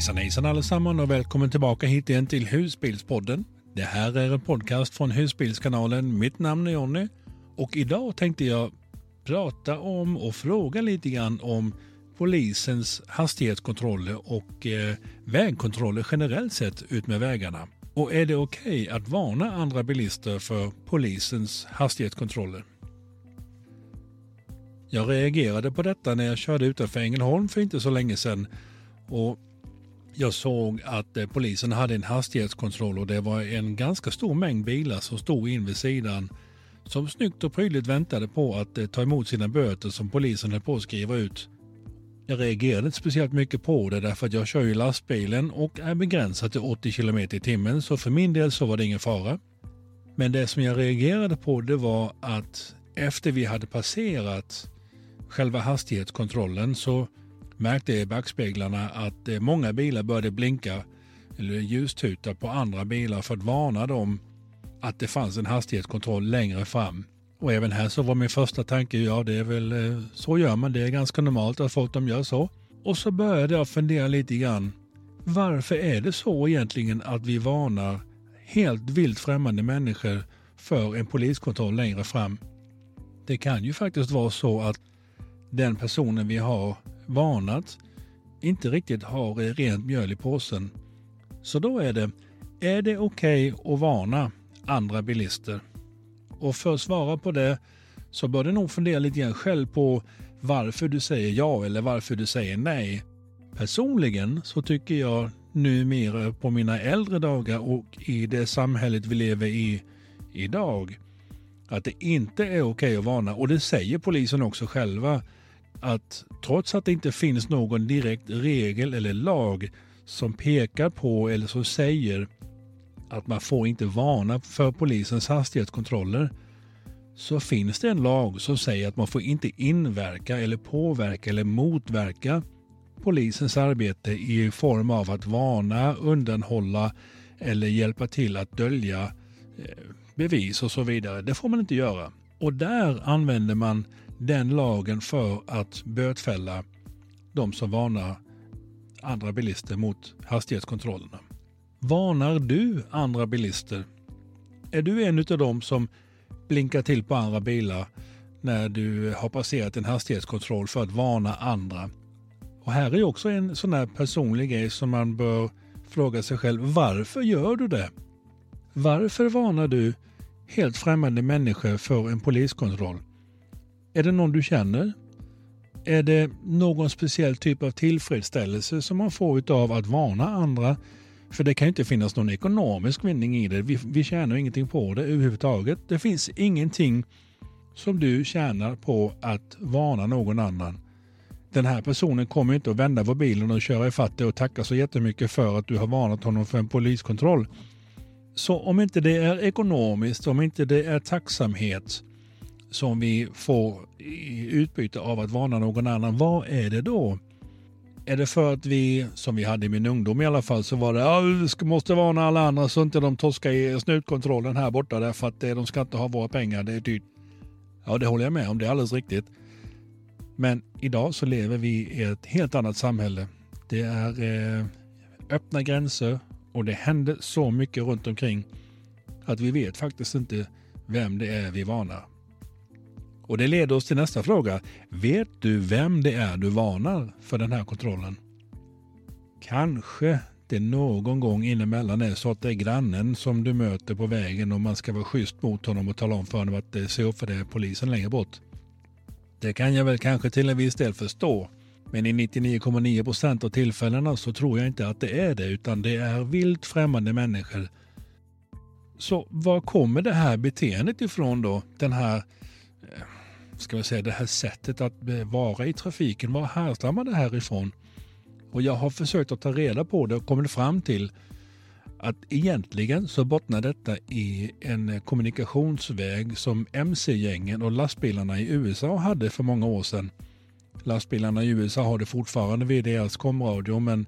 Hejsan hejsan allesammans och välkommen tillbaka hit igen till Husbilspodden. Det här är en podcast från Husbilskanalen. Mitt namn är Jonny och idag tänkte jag prata om och fråga lite grann om polisens hastighetskontroller och eh, vägkontroller generellt sett ut med vägarna. Och är det okej okay att varna andra bilister för polisens hastighetskontroller? Jag reagerade på detta när jag körde utanför Ängelholm för inte så länge sedan och jag såg att eh, polisen hade en hastighetskontroll och det var en ganska stor mängd bilar som stod in vid sidan som snyggt och prydligt väntade på att eh, ta emot sina böter som polisen höll på att skriva ut. Jag reagerade inte speciellt mycket på det därför att jag kör ju lastbilen och är begränsad till 80 km i timmen så för min del så var det ingen fara. Men det som jag reagerade på det var att efter vi hade passerat själva hastighetskontrollen så märkte i backspeglarna att eh, många bilar började blinka eller ljustuta på andra bilar för att varna dem att det fanns en hastighetskontroll längre fram. Och även här så var min första tanke, ja det är väl eh, så gör man, det är ganska normalt att folk de gör så. Och så började jag fundera lite grann. Varför är det så egentligen att vi varnar helt vilt främmande människor för en poliskontroll längre fram? Det kan ju faktiskt vara så att den personen vi har varnat inte riktigt har eh, rent mjöl i påsen. Så då är det, är det okej okay att varna andra bilister? Och för att svara på det så bör du nog fundera lite grann själv på varför du säger ja eller varför du säger nej. Personligen så tycker jag numera på mina äldre dagar och i det samhället vi lever i idag att det inte är okej okay att varna och det säger polisen också själva att trots att det inte finns någon direkt regel eller lag som pekar på eller som säger att man får inte varna för polisens hastighetskontroller så finns det en lag som säger att man får inte inverka eller påverka eller motverka polisens arbete i form av att varna, undanhålla eller hjälpa till att dölja eh, bevis och så vidare. Det får man inte göra. Och där använder man den lagen för att bötfälla de som varnar andra bilister mot hastighetskontrollerna. Varnar du andra bilister? Är du en av dem som blinkar till på andra bilar när du har passerat en hastighetskontroll för att varna andra? Och här är också en sån här personlig grej som man bör fråga sig själv. Varför gör du det? Varför varnar du helt främmande människor för en poliskontroll? Är det någon du känner? Är det någon speciell typ av tillfredsställelse som man får av att varna andra? För det kan ju inte finnas någon ekonomisk vinning i det. Vi, vi tjänar ingenting på det överhuvudtaget. Det finns ingenting som du tjänar på att varna någon annan. Den här personen kommer inte att vända på bilen och köra ifatt dig och tacka så jättemycket för att du har varnat honom för en poliskontroll. Så om inte det är ekonomiskt, om inte det är tacksamhet, som vi får i utbyte av att varna någon annan, vad är det då? Är det för att vi, som vi hade i min ungdom i alla fall, så var det ja, vi måste varna alla andra så inte de torskar i snutkontrollen här borta därför att de ska inte ha våra pengar, det är dyrt. Ja, det håller jag med om, det är alldeles riktigt. Men idag så lever vi i ett helt annat samhälle. Det är eh, öppna gränser och det händer så mycket runt omkring att vi vet faktiskt inte vem det är vi varnar. Och det leder oss till nästa fråga. Vet du vem det är du varnar för den här kontrollen? Kanske det någon gång inemellan är så att det är grannen som du möter på vägen och man ska vara schysst mot honom och tala om för honom att det ser upp för det är polisen längre bort. Det kan jag väl kanske till en viss del förstå. Men i 99,9 procent av tillfällena så tror jag inte att det är det utan det är vilt främmande människor. Så var kommer det här beteendet ifrån då? Den här eh, ska vi säga, det här sättet att vara i trafiken, var härstammar det här ifrån? Och jag har försökt att ta reda på det och kommit fram till att egentligen så bottnar detta i en kommunikationsväg som mc-gängen och lastbilarna i USA hade för många år sedan. Lastbilarna i USA har det fortfarande vid deras komradio men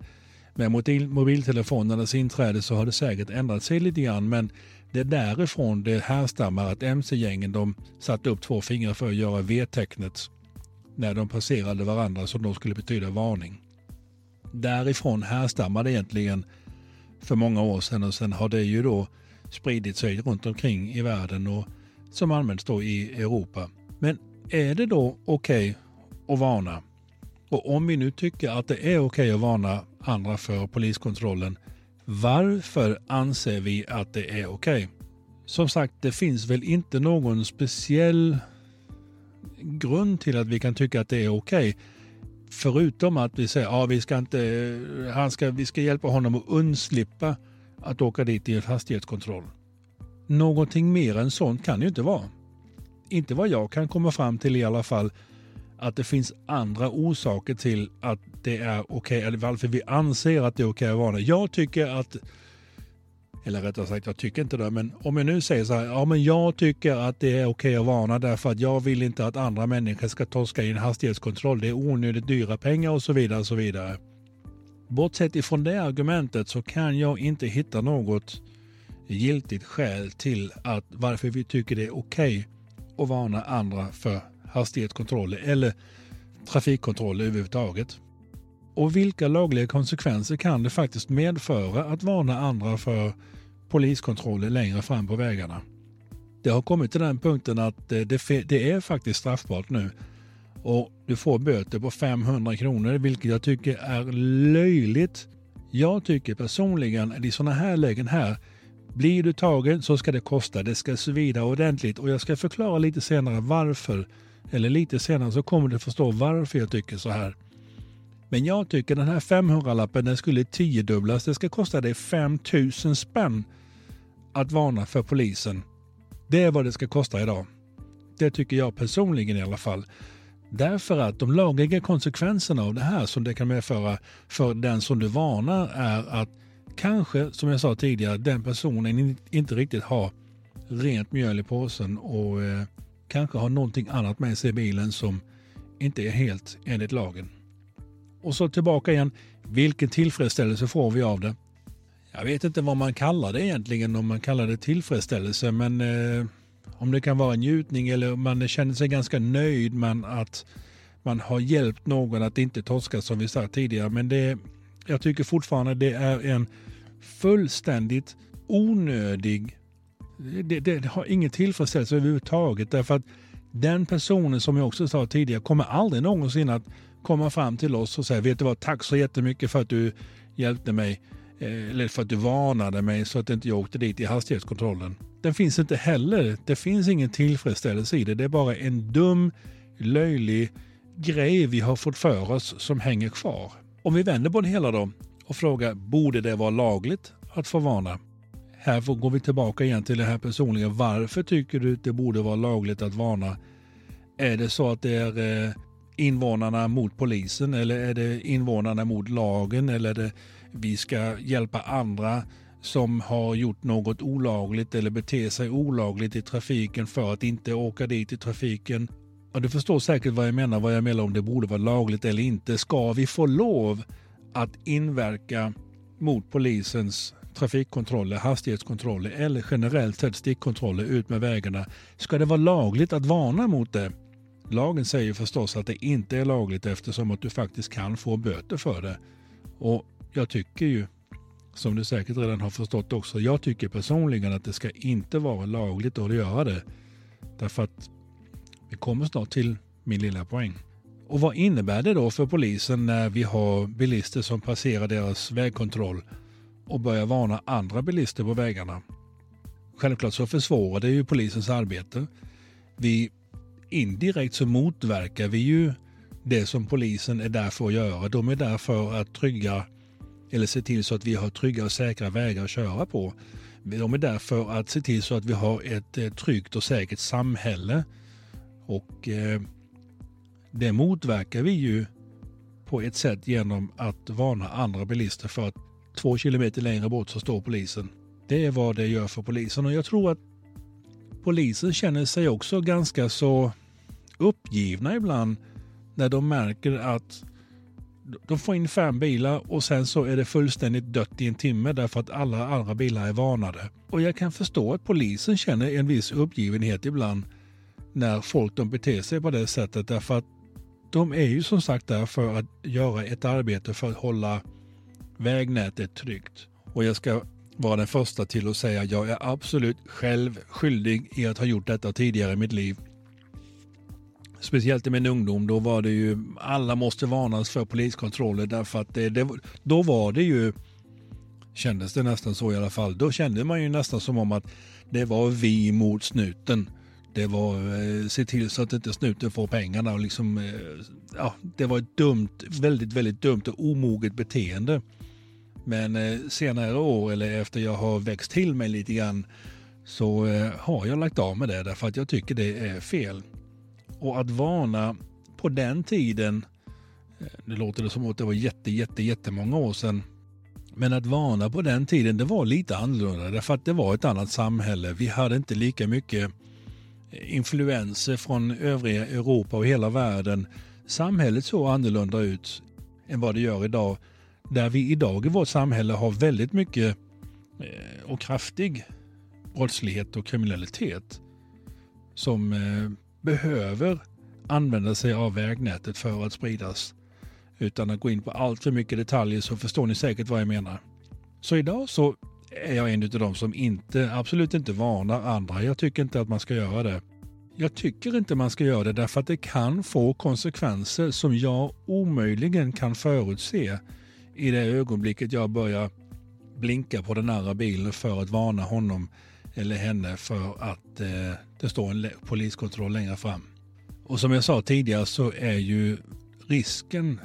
med mobiltelefonernas inträde så har det säkert ändrat sig lite grann men det är därifrån det härstammar att mc-gängen de satte upp två fingrar för att göra V-tecknet när de passerade varandra som då skulle betyda varning. Därifrån härstammar det egentligen för många år sedan och sen har det ju då spridit sig runt omkring i världen och som används då i Europa. Men är det då okej okay att varna? Och om vi nu tycker att det är okej okay att varna andra för poliskontrollen, varför anser vi att det är okej? Okay? Som sagt, det finns väl inte någon speciell grund till att vi kan tycka att det är okej. Okay. Förutom att vi säger att ja, vi ska inte, han ska, vi ska hjälpa honom att undslippa att åka dit i en hastighetskontroll. Någonting mer än sånt kan det ju inte vara. Inte vad jag kan komma fram till i alla fall. Att det finns andra orsaker till att det är okej, okay, eller varför vi anser att det är okej okay att varna. Jag tycker att eller rättare sagt, jag tycker inte det, men om jag nu säger så här, ja men jag tycker att det är okej att varna därför att jag vill inte att andra människor ska torska i en hastighetskontroll. Det är onödigt dyra pengar och så vidare. Och så vidare. Bortsett ifrån det argumentet så kan jag inte hitta något giltigt skäl till att varför vi tycker det är okej att varna andra för hastighetskontroller eller trafikkontroller överhuvudtaget. Och vilka lagliga konsekvenser kan det faktiskt medföra att varna andra för poliskontroller längre fram på vägarna? Det har kommit till den punkten att det, är faktiskt straffbart nu. Och du får böter på 500 kronor, vilket jag tycker är löjligt. Jag tycker personligen i sådana här lägen här, blir du tagen så ska det kosta. Det ska svida ordentligt och jag ska förklara lite senare varför. Eller lite senare så kommer du förstå varför jag tycker så här. Men jag tycker den här 500-lappen den skulle tiodubblas. Det ska kosta dig 5000 spänn att varna för polisen. Det är vad det ska kosta idag. Det tycker jag personligen i alla fall. Därför att de lagliga konsekvenserna av det här som det kan medföra för den som du varnar är att kanske, som jag sa tidigare, den personen inte riktigt har rent mjöl i påsen och eh, kanske har någonting annat med sig i bilen som inte är helt enligt lagen. Och så tillbaka igen. Vilken tillfredsställelse får vi av det? Jag vet inte vad man kallar det egentligen, om man kallar det tillfredsställelse, men eh, om det kan vara njutning eller man känner sig ganska nöjd med att man har hjälpt någon att inte torska som vi sa tidigare. Men det, jag tycker fortfarande det är en fullständigt onödig, det, det har ingen tillfredsställelse överhuvudtaget därför att den personen som jag också sa tidigare kommer aldrig någonsin att komma fram till oss och säga, vet du vad, tack så jättemycket för att du hjälpte mig, eh, eller för att du varnade mig så att inte jag åkte dit i hastighetskontrollen. Den finns inte heller. Det finns ingen tillfredsställelse i det. Det är bara en dum, löjlig grej vi har fått för oss som hänger kvar. Om vi vänder på det hela då och frågar, borde det vara lagligt att få varna? Här går vi tillbaka igen till det här personliga. Varför tycker du att det borde vara lagligt att varna? Är det så att det är eh, invånarna mot polisen eller är det invånarna mot lagen eller är det vi ska hjälpa andra som har gjort något olagligt eller beter sig olagligt i trafiken för att inte åka dit i trafiken. Och du förstår säkert vad jag menar, vad jag menar om det borde vara lagligt eller inte. Ska vi få lov att inverka mot polisens trafikkontroller, hastighetskontroller eller generellt sett stickkontroller ut med vägarna? Ska det vara lagligt att varna mot det? Lagen säger förstås att det inte är lagligt eftersom att du faktiskt kan få böter för det. Och jag tycker ju, som du säkert redan har förstått också, jag tycker personligen att det ska inte vara lagligt att göra det. Därför att vi kommer snart till min lilla poäng. Och vad innebär det då för polisen när vi har bilister som passerar deras vägkontroll och börjar varna andra bilister på vägarna? Självklart så försvårar det ju polisens arbete. Vi indirekt så motverkar vi ju det som polisen är där för att göra. De är där för att trygga eller se till så att vi har trygga och säkra vägar att köra på. De är där för att se till så att vi har ett eh, tryggt och säkert samhälle. Och eh, det motverkar vi ju på ett sätt genom att varna andra bilister för att två kilometer längre bort så står polisen. Det är vad det gör för polisen och jag tror att polisen känner sig också ganska så uppgivna ibland när de märker att de får in fem bilar och sen så är det fullständigt dött i en timme därför att alla andra bilar är varnade. Och jag kan förstå att polisen känner en viss uppgivenhet ibland när folk de beter sig på det sättet därför att de är ju som sagt där för att göra ett arbete för att hålla vägnätet tryggt. Och jag ska vara den första till att säga att jag är absolut själv skyldig i att ha gjort detta tidigare i mitt liv. Speciellt i min ungdom, då var det ju, alla måste varnas för poliskontroller därför att det, det, då var det ju, kändes det nästan så i alla fall, då kände man ju nästan som om att det var vi mot snuten. Det var eh, se till så att inte snuten får pengarna och liksom, eh, ja, det var ett dumt, väldigt, väldigt dumt och omoget beteende. Men eh, senare år eller efter jag har växt till mig lite grann så eh, har jag lagt av med det därför att jag tycker det är fel. Och att varna på den tiden, eh, det låter det som att det var jätte, jätte, jättemånga år sedan, men att varna på den tiden det var lite annorlunda därför att det var ett annat samhälle. Vi hade inte lika mycket eh, influenser från övriga Europa och hela världen. Samhället såg annorlunda ut än vad det gör idag. Där vi idag i vårt samhälle har väldigt mycket eh, och kraftig brottslighet och kriminalitet som behöver använda sig av vägnätet för att spridas. Utan att gå in på allt för mycket detaljer så förstår ni säkert vad jag menar. Så idag så är jag en av de som inte, absolut inte varnar andra. Jag tycker inte att man ska göra det. Jag tycker inte man ska göra det därför att det kan få konsekvenser som jag omöjligen kan förutse i det ögonblicket jag börjar blinka på den andra bilen för att varna honom eller henne för att eh, det står en poliskontroll längre fram. Och som jag sa tidigare så är ju risken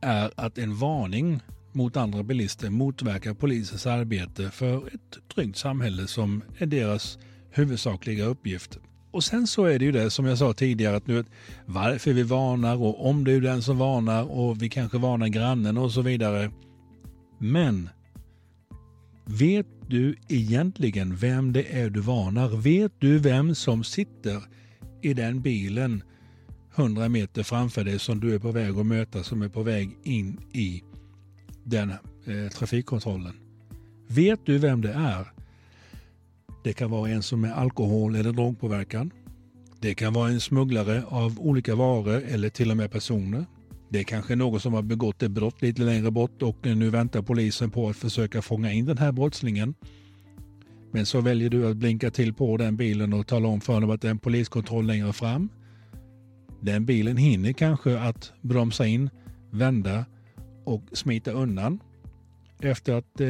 är att en varning mot andra bilister motverkar polisens arbete för ett tryggt samhälle som är deras huvudsakliga uppgift. Och sen så är det ju det som jag sa tidigare att nu varför vi varnar och om det är den som varnar och vi kanske varnar grannen och så vidare. Men vet du egentligen vem det är du varnar? Vet du vem som sitter i den bilen 100 meter framför dig som du är på väg att möta som är på väg in i den eh, trafikkontrollen? Vet du vem det är? Det kan vara en som är alkohol eller drogpåverkad. Det kan vara en smugglare av olika varor eller till och med personer. Det är kanske någon som har begått ett brott lite längre bort och nu väntar polisen på att försöka fånga in den här brottslingen. Men så väljer du att blinka till på den bilen och tala om för honom att det är en poliskontroll längre fram. Den bilen hinner kanske att bromsa in, vända och smita undan efter att eh,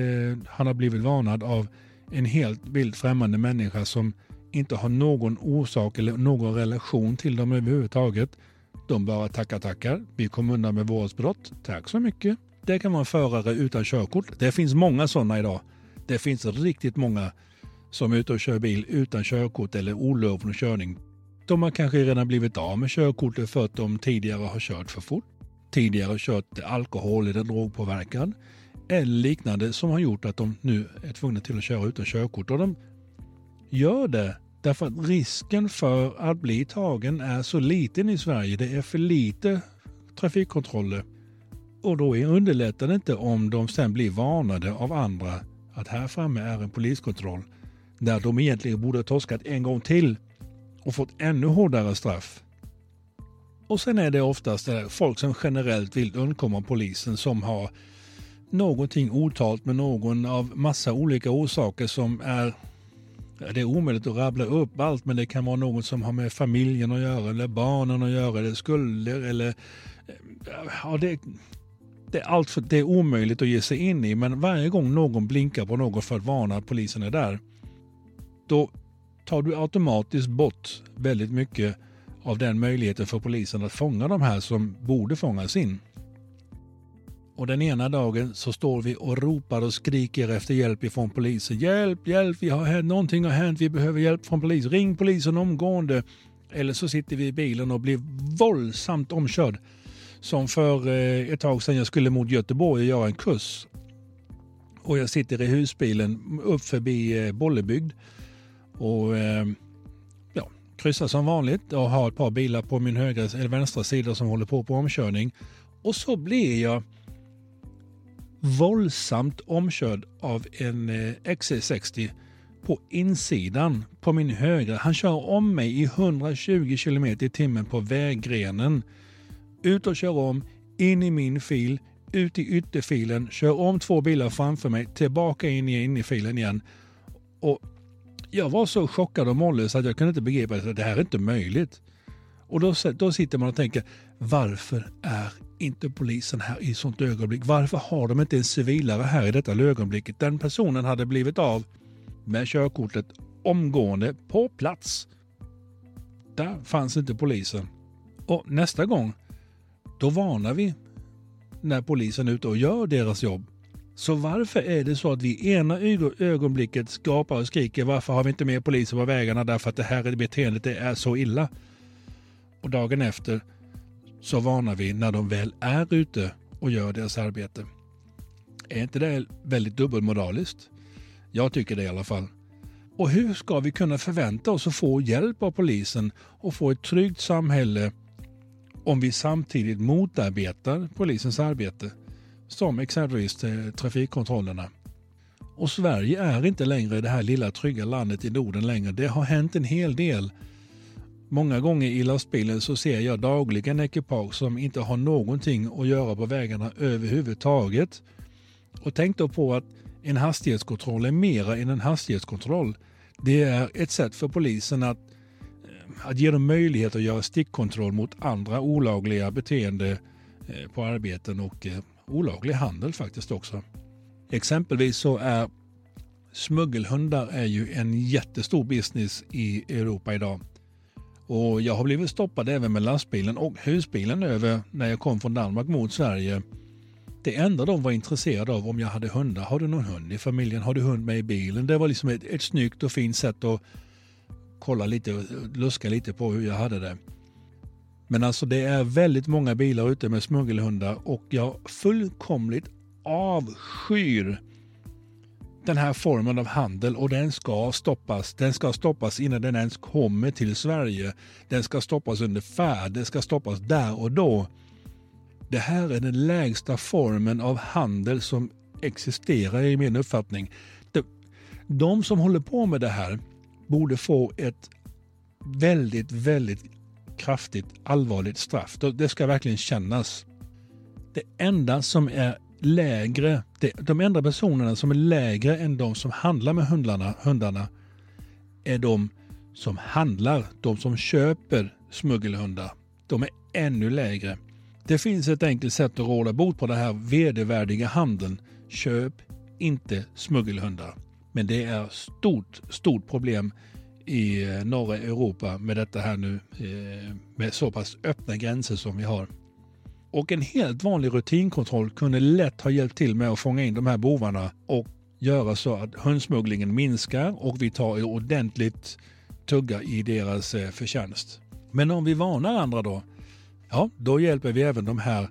han har blivit varnad av en helt vilt främmande människa som inte har någon orsak eller någon relation till dem överhuvudtaget. De bara tackar tackar. Vi kom undan med vårdsbrott. Tack så mycket. Det kan vara en förare utan körkort. Det finns många sådana idag. Det finns riktigt många som är ute och kör bil utan körkort eller olovlig körning. De har kanske redan blivit av med körkortet för att de tidigare har kört för fort, tidigare kört alkohol eller drogpåverkad eller liknande som har gjort att de nu är tvungna till att köra utan körkort. Och de gör det därför att risken för att bli tagen är så liten i Sverige. Det är för lite trafikkontroller. Och då underlättar det inte om de sen blir varnade av andra att här framme är en poliskontroll där de egentligen borde ha torskat en gång till och fått ännu hårdare straff. Och sen är det oftast eh, folk som generellt vill undkomma polisen som har någonting otalt med någon av massa olika orsaker som är det är omöjligt att rabbla upp allt men det kan vara något som har med familjen att göra eller barnen att göra eller skulder eller eh, ja, det, det, är allt för, det är omöjligt att ge sig in i men varje gång någon blinkar på något för att varna att polisen är där då tar du automatiskt bort väldigt mycket av den möjligheten för polisen att fånga de här som borde fångas in. Och den ena dagen så står vi och ropar och skriker efter hjälp ifrån polisen. Hjälp, hjälp, vi har hänt, någonting har hänt, vi behöver hjälp från polisen. Ring polisen omgående. Eller så sitter vi i bilen och blir våldsamt omkörd. Som för eh, ett tag sedan jag skulle mot Göteborg och göra en kurs. Och jag sitter i husbilen upp förbi eh, Bollebygd. Och eh, ja, kryssar som vanligt och har ett par bilar på min högra eller vänstra sida som håller på på omkörning. Och så blir jag våldsamt omkörd av en eh, XC60 på insidan på min högra. Han kör om mig i 120 km i timmen på vägrenen ut och kör om, in i min fil, ut i ytterfilen, kör om två bilar framför mig, tillbaka in i, innerfilen filen igen. Och jag var så chockad och mållös att jag kunde inte begripa att det här är inte möjligt. Och då, då sitter man och tänker, varför är inte polisen här i sånt ögonblick? Varför har de inte en civilare här i detta ögonblicket? Den personen hade blivit av med körkortet omgående på plats. Där fanns inte polisen. Och nästa gång, då varnar vi när polisen är ute och gör deras jobb. Så varför är det så att vi i ena ögonblicket skapar och skriker varför har vi inte mer poliser på vägarna därför att det här beteendet det är så illa. Och dagen efter så varnar vi när de väl är ute och gör deras arbete. Är inte det väldigt dubbelmoraliskt? Jag tycker det i alla fall. Och hur ska vi kunna förvänta oss att få hjälp av polisen och få ett tryggt samhälle om vi samtidigt motarbetar polisens arbete? Som exempelvis eh, trafikkontrollerna. Och Sverige är inte längre det här lilla trygga landet i Norden längre. Det har hänt en hel del. Många gånger i lastbilen så ser jag dagligen ekipage som inte har någonting att göra på vägarna överhuvudtaget. Och tänk då på att en hastighetskontroll är mera än en hastighetskontroll. Det är ett sätt för polisen att, eh, att ge dem möjlighet att göra stickkontroll mot andra olagliga beteende eh, på arbeten och eh, olaglig handel faktiskt också. Exempelvis så är smuggelhundar är ju en jättestor business i Europa idag. Och jag har blivit stoppad även med lastbilen och husbilen över när jag kom från Danmark mot Sverige. Det enda de var intresserade av om jag hade hundar, har du någon hund i familjen, har du hund med i bilen? Det var liksom ett, ett snyggt och fint sätt att kolla lite, luska lite på hur jag hade det. Men alltså det är väldigt många bilar ute med smuggelhundar och jag fullkomligt avskyr den här formen av handel och den ska stoppas. Den ska stoppas innan den ens kommer till Sverige. Den ska stoppas under färd. Den ska stoppas där och då. Det här är den lägsta formen av handel som existerar i min uppfattning. De som håller på med det här borde få ett väldigt, väldigt kraftigt allvarligt straff. Det ska verkligen kännas. Det enda som är lägre, de enda personerna som är lägre än de som handlar med hundarna, hundarna är de som handlar, de som köper smuggelhundar. De är ännu lägre. Det finns ett enkelt sätt att råda bot på den här vedervärdiga handeln. Köp inte smuggelhundar. Men det är stort, stort problem i eh, norra Europa med detta här nu eh, med så pass öppna gränser som vi har. Och en helt vanlig rutinkontroll kunde lätt ha hjälpt till med att fånga in de här bovarna och göra så att hundsmugglingen minskar och vi tar ordentligt tugga i deras eh, förtjänst. Men om vi varnar andra då, ja, då hjälper vi även de här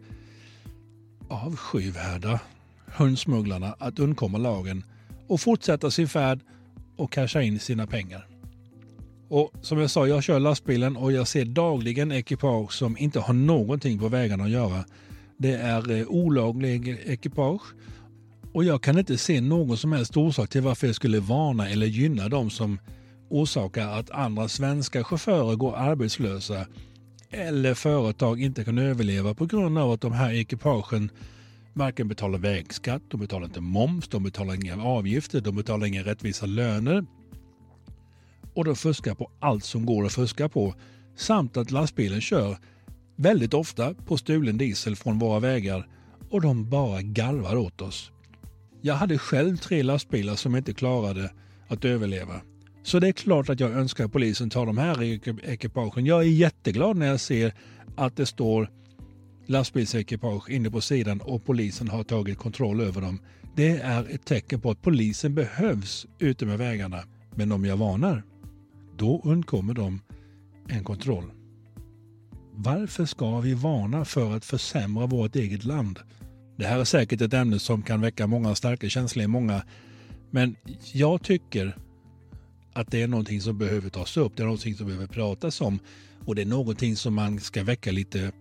avskyvärda hundsmugglarna att undkomma lagen och fortsätta sin färd och casha in sina pengar. Och som jag sa, jag kör lastbilen och jag ser dagligen ekipage som inte har någonting på vägarna att göra. Det är eh, olaglig ekipage och jag kan inte se någon som helst orsak till varför jag skulle varna eller gynna dem som orsakar att andra svenska chaufförer går arbetslösa eller företag inte kan överleva på grund av att de här ekipagen varken betalar vägskatt, de betalar inte moms, de betalar inga avgifter, de betalar inga rättvisa löner och de fuskar på allt som går att fuska på samt att lastbilen kör väldigt ofta på stulen diesel från våra vägar och de bara garvar åt oss. Jag hade själv tre lastbilar som inte klarade att överleva. Så det är klart att jag önskar att polisen tar de här ekipagen. Jag är jätteglad när jag ser att det står lastbilsekipage inne på sidan och polisen har tagit kontroll över dem. Det är ett tecken på att polisen behövs ute med vägarna. Men om jag varnar då undkommer de en kontroll. Varför ska vi varna för att försämra vårt eget land? Det här är säkert ett ämne som kan väcka många starka känslor i många. Men jag tycker att det är någonting som behöver tas upp. Det är någonting som behöver pratas om. Och det är någonting som man ska väcka lite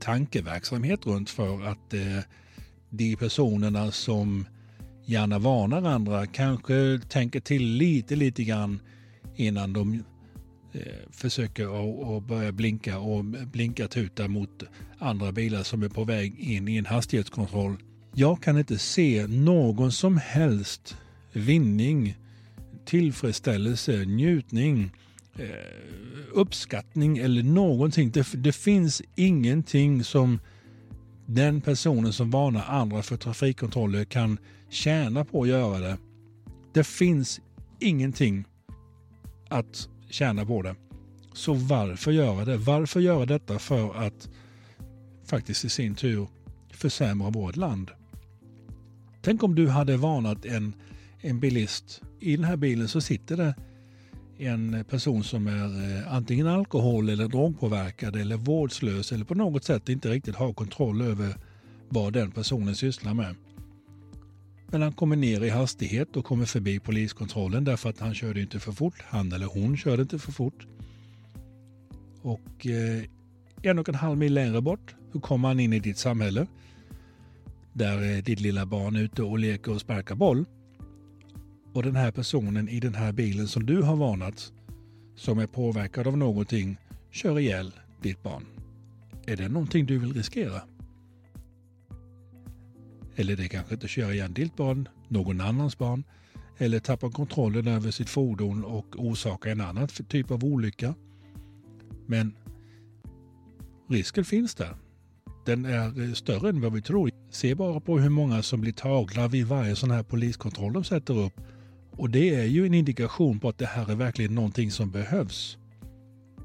tankeverksamhet runt för att eh, de personerna som gärna varnar andra kanske tänker till lite, lite grann innan de eh, försöker att börja blinka och blinka tuta mot andra bilar som är på väg in i en hastighetskontroll. Jag kan inte se någon som helst vinning, tillfredsställelse, njutning, eh, uppskattning eller någonting. Det, det finns ingenting som den personen som varnar andra för trafikkontroller kan tjäna på att göra det. Det finns ingenting att tjäna på det. Så varför göra det? Varför göra detta för att faktiskt i sin tur försämra vårt land? Tänk om du hade varnat en, en bilist. I den här bilen så sitter det en person som är eh, antingen alkohol eller drogpåverkad eller vårdslös eller på något sätt inte riktigt har kontroll över vad den personen sysslar med. Men han kommer ner i hastighet och kommer förbi poliskontrollen därför att han körde inte för fort. Han eller hon körde inte för fort. Och eh, en och en halv mil längre bort så kommer han in i ditt samhälle. Där är ditt lilla barn ute och leker och sparkar boll. Och den här personen i den här bilen som du har varnat, som är påverkad av någonting, kör ihjäl ditt barn. Är det någonting du vill riskera? Eller det kanske inte kör igen ditt barn, någon annans barn, eller tappar kontrollen över sitt fordon och orsakar en annan typ av olycka. Men risken finns där. Den är eh, större än vad vi tror. Se bara på hur många som blir tagna vid varje sån här poliskontroll de sätter upp. Och det är ju en indikation på att det här är verkligen någonting som behövs.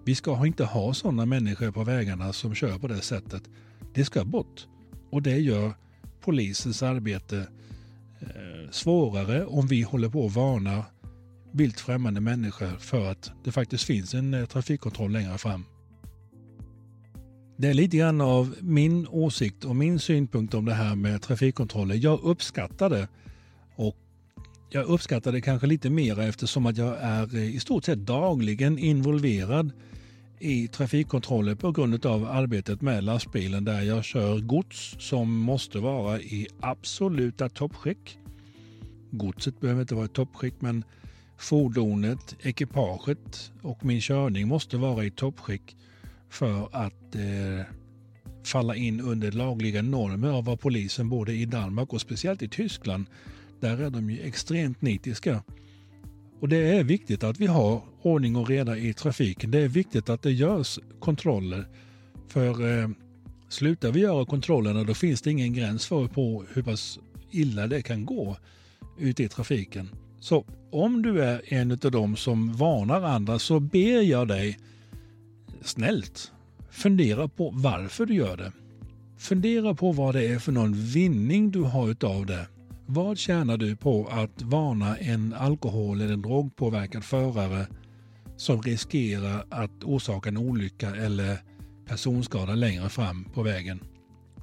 Vi ska inte ha sådana människor på vägarna som kör på det sättet. Det ska bort. Och det gör polisens arbete eh, svårare om vi håller på att varna vilt främmande människor för att det faktiskt finns en eh, trafikkontroll längre fram. Det är lite grann av min åsikt och min synpunkt om det här med trafikkontroller. Jag uppskattar det och jag uppskattar det kanske lite mer eftersom att jag är eh, i stort sett dagligen involverad i trafikkontroller på grund av arbetet med lastbilen där jag kör gods som måste vara i absoluta toppskick. Godset behöver inte vara i toppskick men fordonet, ekipaget och min körning måste vara i toppskick för att eh, falla in under lagliga normer av vad polisen både i Danmark och speciellt i Tyskland, där är de ju extremt nitiska. Och det är viktigt att vi har ordning och reda i trafiken. Det är viktigt att det görs kontroller. För eh, slutar vi göra kontrollerna då finns det ingen gräns för på hur pass illa det kan gå ute i trafiken. Så om du är en av dem som varnar andra så ber jag dig snällt fundera på varför du gör det. Fundera på vad det är för någon vinning du har utav det. Vad tjänar du på att varna en alkohol eller drogpåverkad förare som riskerar att orsaka en olycka eller personskada längre fram på vägen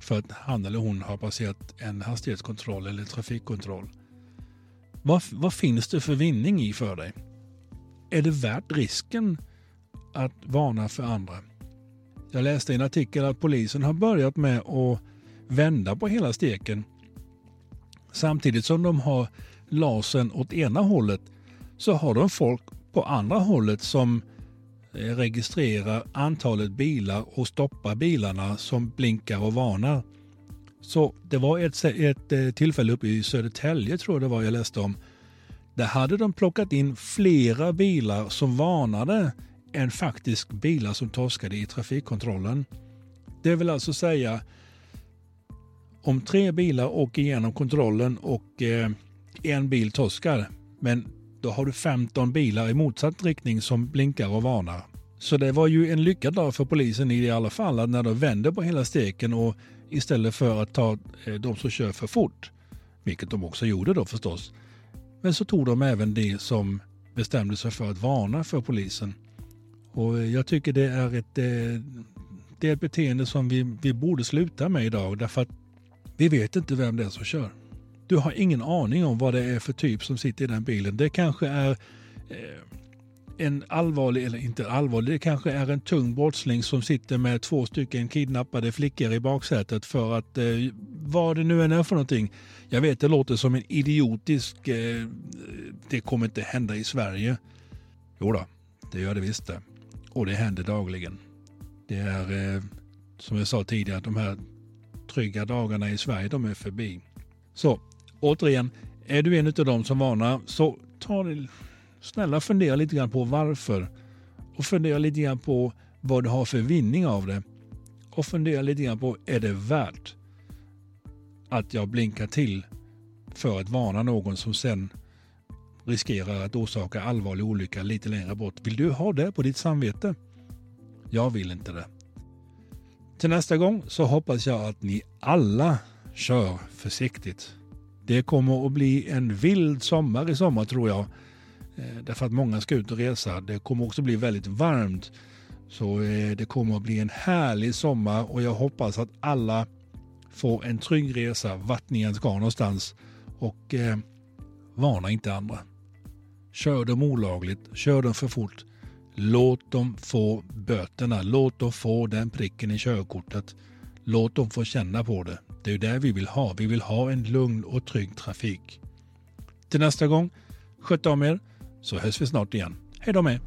för att han eller hon har passerat en hastighetskontroll eller trafikkontroll? Vad, vad finns det för vinning i för dig? Är det värt risken att varna för andra? Jag läste i en artikel att polisen har börjat med att vända på hela steken Samtidigt som de har lasern åt ena hållet så har de folk på andra hållet som eh, registrerar antalet bilar och stoppar bilarna som blinkar och varnar. Så det var ett, ett eh, tillfälle uppe i Södertälje tror jag det var jag läste om. Där hade de plockat in flera bilar som varnade än faktiskt bilar som torskade i trafikkontrollen. Det vill alltså säga om tre bilar åker igenom kontrollen och eh, en bil torskar, men då har du 15 bilar i motsatt riktning som blinkar och varnar. Så det var ju en lyckad dag för polisen i alla fall, att när de vände på hela steken och istället för att ta eh, de som kör för fort, vilket de också gjorde då förstås, men så tog de även det som bestämde sig för att varna för polisen. Och jag tycker det är ett, eh, det är ett beteende som vi, vi borde sluta med idag därför att vi vet inte vem det är som kör. Du har ingen aning om vad det är för typ som sitter i den bilen. Det kanske är eh, en allvarlig, eller inte allvarlig, det kanske är en tung brottsling som sitter med två stycken kidnappade flickor i baksätet för att, eh, vad det nu än är för någonting. Jag vet det låter som en idiotisk, eh, det kommer inte hända i Sverige. Jo då, det gör det visst det. Och det händer dagligen. Det är eh, som jag sa tidigare, de här trygga dagarna i Sverige, de är förbi. Så återigen, är du en av dem som varnar så ta det, snälla fundera lite grann på varför. Och fundera lite grann på vad du har för vinning av det. Och fundera lite grann på, är det värt att jag blinkar till för att varna någon som sen riskerar att orsaka allvarlig olycka lite längre bort. Vill du ha det på ditt samvete? Jag vill inte det. Till nästa gång så hoppas jag att ni alla kör försiktigt. Det kommer att bli en vild sommar i sommar tror jag. Eh, därför att många ska ut och resa. Det kommer också bli väldigt varmt. Så eh, det kommer att bli en härlig sommar och jag hoppas att alla får en trygg resa vart ni än ska någonstans. Och eh, varna inte andra. Kör dem olagligt, kör dem för fort, låt dem få böterna. Låt dem få den pricken i körkortet. Låt dem få känna på det. Det är det vi vill ha. Vi vill ha en lugn och trygg trafik. Till nästa gång, sköt om er så hörs vi snart igen. Hej då med!